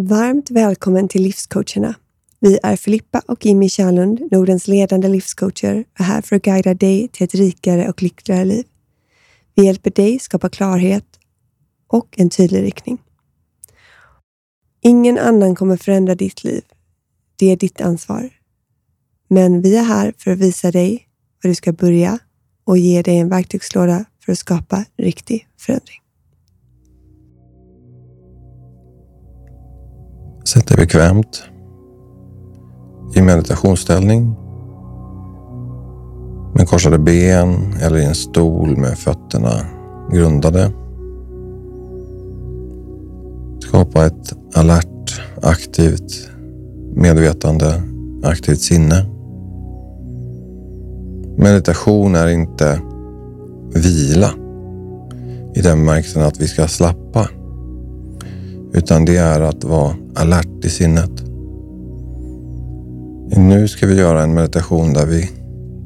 Varmt välkommen till Livscoacherna. Vi är Filippa och Jimmy Kärnlund, Nordens ledande livscoacher, och är här för att guida dig till ett rikare och lyckligare liv. Vi hjälper dig skapa klarhet och en tydlig riktning. Ingen annan kommer förändra ditt liv. Det är ditt ansvar. Men vi är här för att visa dig var du ska börja och ge dig en verktygslåda för att skapa riktig förändring. Sätt dig bekvämt i meditationsställning med korsade ben eller i en stol med fötterna grundade. Skapa ett alert, aktivt medvetande, aktivt sinne. Meditation är inte vila i den bemärkelsen att vi ska slappa. Utan det är att vara alert i sinnet. Nu ska vi göra en meditation där vi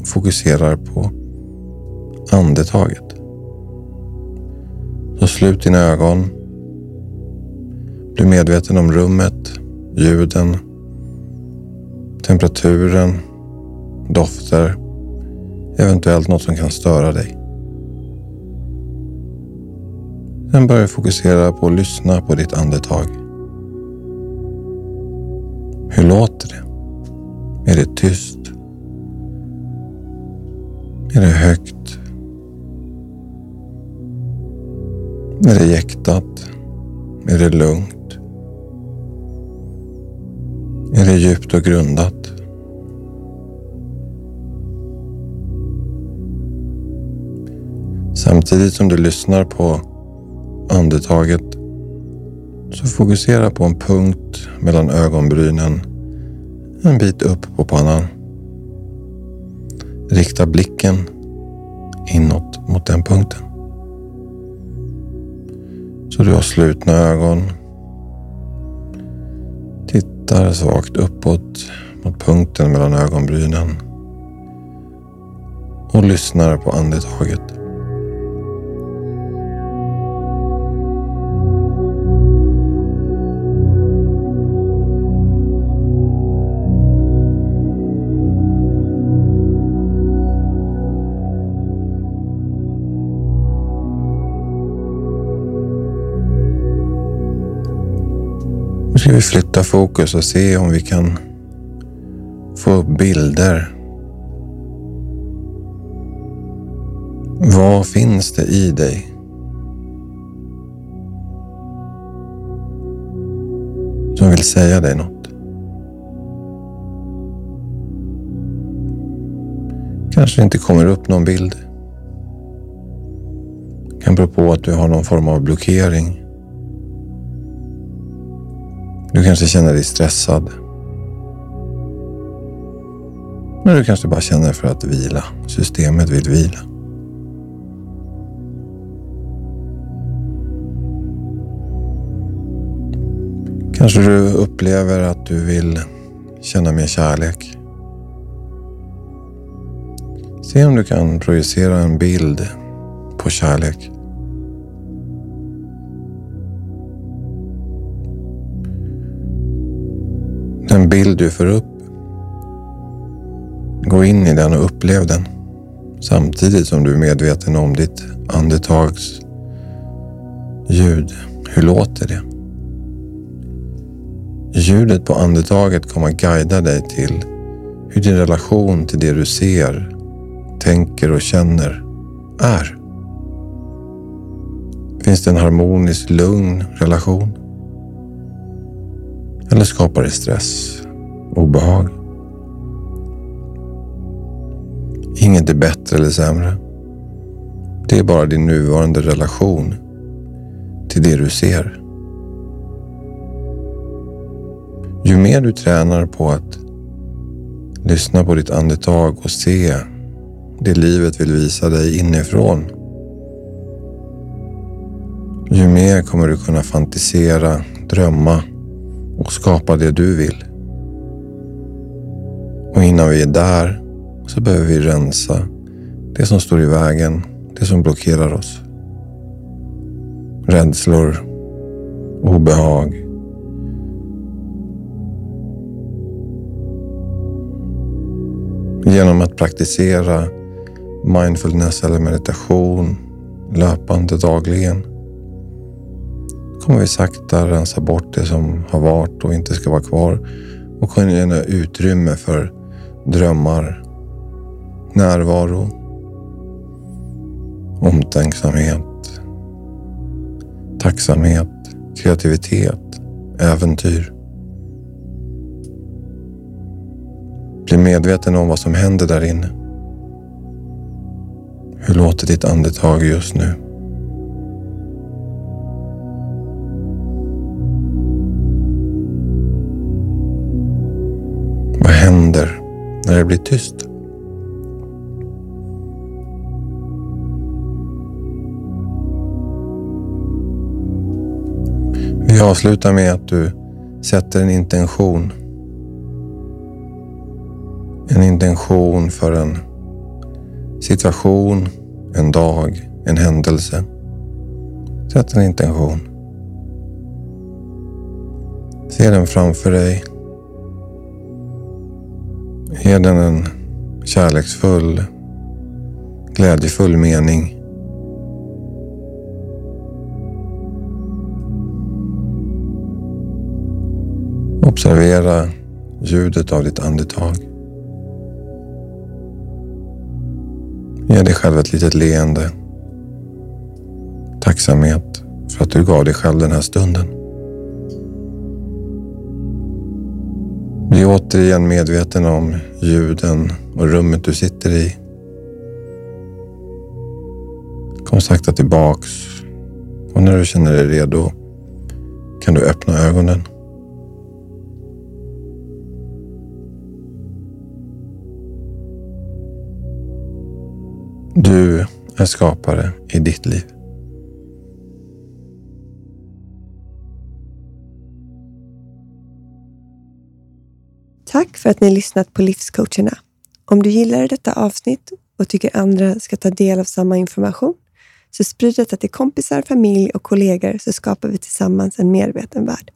fokuserar på andetaget. Så slut dina ögon. Bli medveten om rummet, ljuden, temperaturen, dofter, eventuellt något som kan störa dig. Sen börja fokusera på att lyssna på ditt andetag. Hur låter det? Är det tyst? Är det högt? Är det jäktat? Är det lugnt? Är det djupt och grundat? Samtidigt som du lyssnar på andetaget så fokusera på en punkt mellan ögonbrynen en bit upp på pannan. Rikta blicken inåt mot den punkten. Så du har slutna ögon. Tittar svagt uppåt mot punkten mellan ögonbrynen och lyssnar på andetaget. Nu ska vi flytta fokus och se om vi kan få upp bilder. Vad finns det i dig? Som vill säga dig något? Kanske inte kommer upp någon bild. Det Kan bero på att du har någon form av blockering. Du kanske känner dig stressad. Men du kanske bara känner för att vila. Systemet vill vila. Kanske du upplever att du vill känna mer kärlek. Se om du kan projicera en bild på kärlek. Bild du får upp. Gå in i den och upplev den. Samtidigt som du är medveten om ditt andetags ljud. Hur låter det? Ljudet på andetaget kommer att guida dig till hur din relation till det du ser, tänker och känner är. Finns det en harmonisk, lugn relation? Eller skapar det stress, obehag? Inget är bättre eller sämre. Det är bara din nuvarande relation till det du ser. Ju mer du tränar på att lyssna på ditt andetag och se det livet vill visa dig inifrån. Ju mer kommer du kunna fantisera, drömma och skapa det du vill. Och innan vi är där så behöver vi rensa det som står i vägen, det som blockerar oss. Rädslor, obehag. Genom att praktisera mindfulness eller meditation löpande dagligen kommer vi sakta rensa bort det som har varit och inte ska vara kvar och kunna ge utrymme för drömmar, närvaro, omtänksamhet, tacksamhet, kreativitet, äventyr. Bli medveten om vad som händer där inne. Hur låter ditt andetag just nu? Vad händer när det blir tyst? Vi avslutar med att du sätter en intention. En intention för en situation, en dag, en händelse. Sätt en intention. Se den framför dig. Ge den en kärleksfull, glädjefull mening. Observera ljudet av ditt andetag. Ge dig själv ett litet leende. Tacksamhet för att du gav dig själv den här stunden. Återigen medveten om ljuden och rummet du sitter i. Kom sakta tillbaks och när du känner dig redo kan du öppna ögonen. Du är skapare i ditt liv. För att ni lyssnat på Livscoacherna. Om du gillar detta avsnitt och tycker andra ska ta del av samma information, så sprid detta till kompisar, familj och kollegor så skapar vi tillsammans en medveten värld.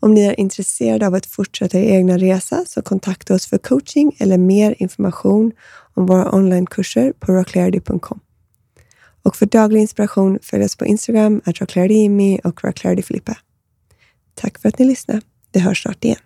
Om ni är intresserade av att fortsätta er egna resa så kontakta oss för coaching eller mer information om våra onlinekurser på rocklarity.com. Och för daglig inspiration följ oss på Instagram, att rocklarity och rocklarity Tack för att ni lyssnade. Vi hörs snart igen.